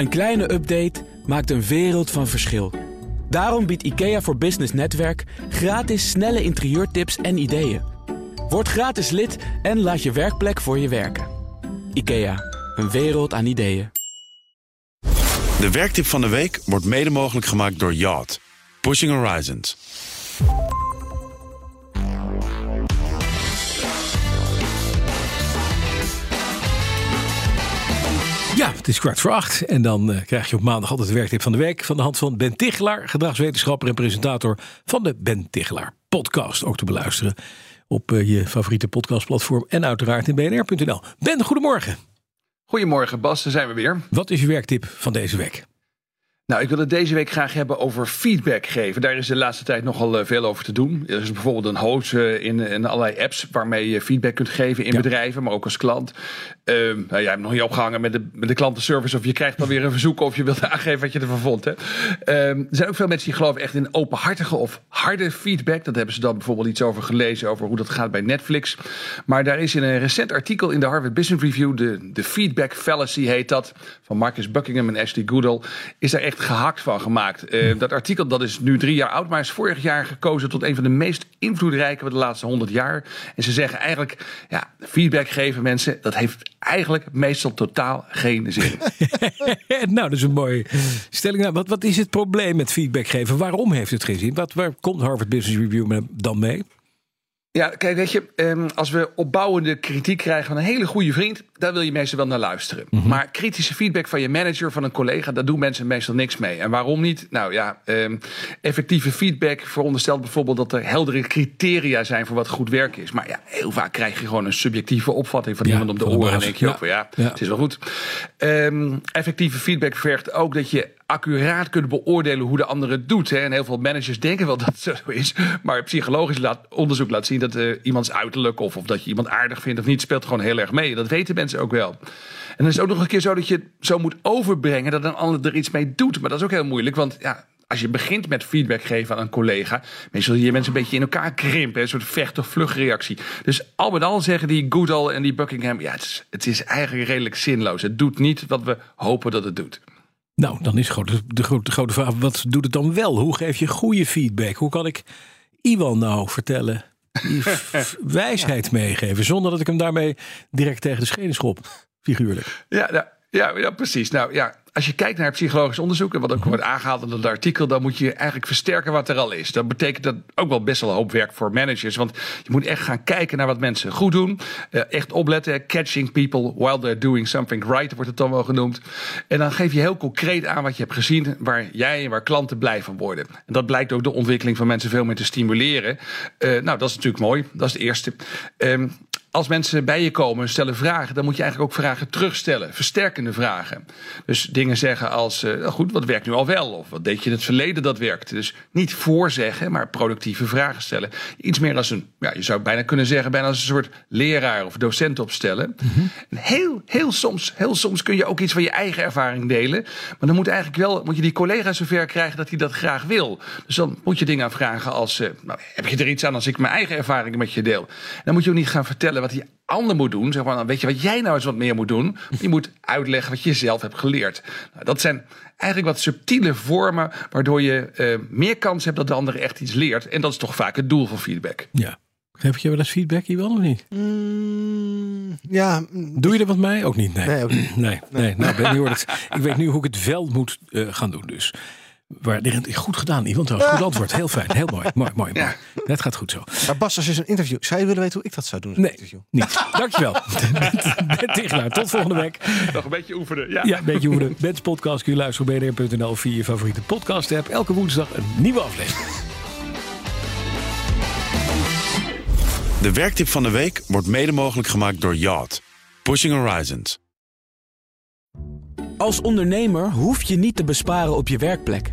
Een kleine update maakt een wereld van verschil. Daarom biedt IKEA voor Business Netwerk gratis snelle interieurtips en ideeën. Word gratis lid en laat je werkplek voor je werken. IKEA, een wereld aan ideeën. De werktip van de week wordt mede mogelijk gemaakt door Yacht. Pushing Horizons. Ja, het is kwart voor acht. En dan eh, krijg je op maandag altijd de werktip van de week. Van de hand van Ben Tichelaar, gedragswetenschapper en presentator van de Ben Tichelaar podcast. Ook te beluisteren op eh, je favoriete podcastplatform en uiteraard in bnr.nl. Ben, goedemorgen. Goedemorgen Bas, daar zijn we weer. Wat is je werktip van deze week? Nou, ik wil het deze week graag hebben over feedback geven. Daar is de laatste tijd nogal eh, veel over te doen. Er is bijvoorbeeld een host eh, in, in allerlei apps waarmee je feedback kunt geven in bedrijven, maar ook als klant. Uh, nou, jij hebt nog niet opgehangen met de, met de klantenservice of je krijgt dan weer een verzoek of je wilt aangeven wat je ervan vond. Hè. Uh, er zijn ook veel mensen die geloven echt in openhartige of harde feedback. Dat hebben ze dan bijvoorbeeld iets over gelezen, over hoe dat gaat bij Netflix. Maar daar is in een recent artikel in de Harvard Business Review, de, de feedback fallacy heet dat, van Marcus Buckingham en Ashley Goodall, is daar echt gehakt van gemaakt. Uh, dat artikel dat is nu drie jaar oud, maar is vorig jaar gekozen tot een van de meest invloedrijke van de laatste honderd jaar. En ze zeggen eigenlijk, ja, feedback geven mensen, dat heeft eigenlijk meestal totaal geen zin. nou, dat is een mooie stelling. Nou, wat, wat is het probleem met feedback geven? Waarom heeft het geen zin? Wat, waar komt Harvard Business Review dan mee? Ja, kijk, weet je, ehm, als we opbouwende kritiek krijgen van een hele goede vriend, daar wil je meestal wel naar luisteren. Mm -hmm. Maar kritische feedback van je manager, van een collega, daar doen mensen meestal niks mee. En waarom niet? Nou ja, um, effectieve feedback veronderstelt bijvoorbeeld dat er heldere criteria zijn voor wat goed werk is. Maar ja, heel vaak krijg je gewoon een subjectieve opvatting van ja, iemand op de oren. En denk je ja. ook van ja, ja, het is wel goed. Um, effectieve feedback vergt ook dat je accuraat kunnen beoordelen hoe de ander het doet. Hè. En heel veel managers denken wel dat het zo is. Maar psychologisch laat, onderzoek laat zien dat uh, iemands uiterlijk of, of dat je iemand aardig vindt of niet, speelt gewoon heel erg mee. Dat weten mensen ook wel. En dan is het ook nog een keer zo dat je het zo moet overbrengen dat een ander er iets mee doet. Maar dat is ook heel moeilijk, want ja, als je begint met feedback geven aan een collega, meestal zie je mensen een beetje in elkaar krimpen, een soort vecht- of vluchtreactie. Dus al met al zeggen die Goodall en die Buckingham, ja, het is, het is eigenlijk redelijk zinloos. Het doet niet wat we hopen dat het doet. Nou, dan is de, de, de grote vraag: wat doet het dan wel? Hoe geef je goede feedback? Hoe kan ik Iwan nou vertellen? Die wijsheid meegeven, zonder dat ik hem daarmee direct tegen de schenen schop, figuurlijk. Ja, ja, ja, ja, precies. Nou ja, als je kijkt naar psychologisch onderzoek en wat ook wordt aangehaald in dat artikel, dan moet je eigenlijk versterken wat er al is. Dat betekent dat ook wel best wel een hoop werk voor managers. Want je moet echt gaan kijken naar wat mensen goed doen. Uh, echt opletten. Catching people while they're doing something right, wordt het dan wel genoemd. En dan geef je heel concreet aan wat je hebt gezien, waar jij en waar klanten blij van worden. En dat blijkt ook de ontwikkeling van mensen veel meer te stimuleren. Uh, nou, dat is natuurlijk mooi. Dat is het eerste. Um, als mensen bij je komen en stellen vragen, dan moet je eigenlijk ook vragen terugstellen. Versterkende vragen. Dus dingen zeggen als: uh, goed, wat werkt nu al wel? Of wat deed je in het verleden dat werkte? Dus niet voorzeggen, maar productieve vragen stellen. Iets meer als een, ja, je zou bijna kunnen zeggen, bijna als een soort leraar of docent opstellen. Mm -hmm. en heel, heel soms, heel soms kun je ook iets van je eigen ervaring delen. Maar dan moet eigenlijk wel, moet je die collega zover krijgen dat hij dat graag wil. Dus dan moet je dingen aan vragen als: uh, nou, heb je er iets aan als ik mijn eigen ervaring met je deel? Dan moet je ook niet gaan vertellen wat die ander moet doen. Zeg maar, dan weet je wat jij nou eens wat meer moet doen. Je moet uitleggen wat je zelf hebt geleerd. Nou, dat zijn eigenlijk wat subtiele vormen waardoor je uh, meer kans hebt dat de ander echt iets leert. En dat is toch vaak het doel van feedback. Ja. Geef je wel eens feedback hier wel of niet? Mm, ja. Doe je er wat mee? Ook niet. Nee. Nee, ook niet. nee, nee. Nou, ben, hoor ik weet nu hoe ik het wel moet uh, gaan doen. Dus. Waar, goed gedaan, Ivan. Trouwens, goed antwoord. Heel fijn. Heel mooi. Mooi, mooi, mooi. Ja. Dat gaat goed zo. Maar Bas, als is een interview. Zou je willen weten hoe ik dat zou doen? Nee, interview? niet. Dankjewel. Ben Tichelaar. Tot volgende week. Nog een beetje oefenen. Ja, ja een beetje oefenen. Bens podcast kun je luisteren op bnr.nl via je favoriete podcast app. Elke woensdag een nieuwe aflevering. De werktip van de week wordt mede mogelijk gemaakt door Yacht. Pushing Horizons. Als ondernemer hoef je niet te besparen op je werkplek.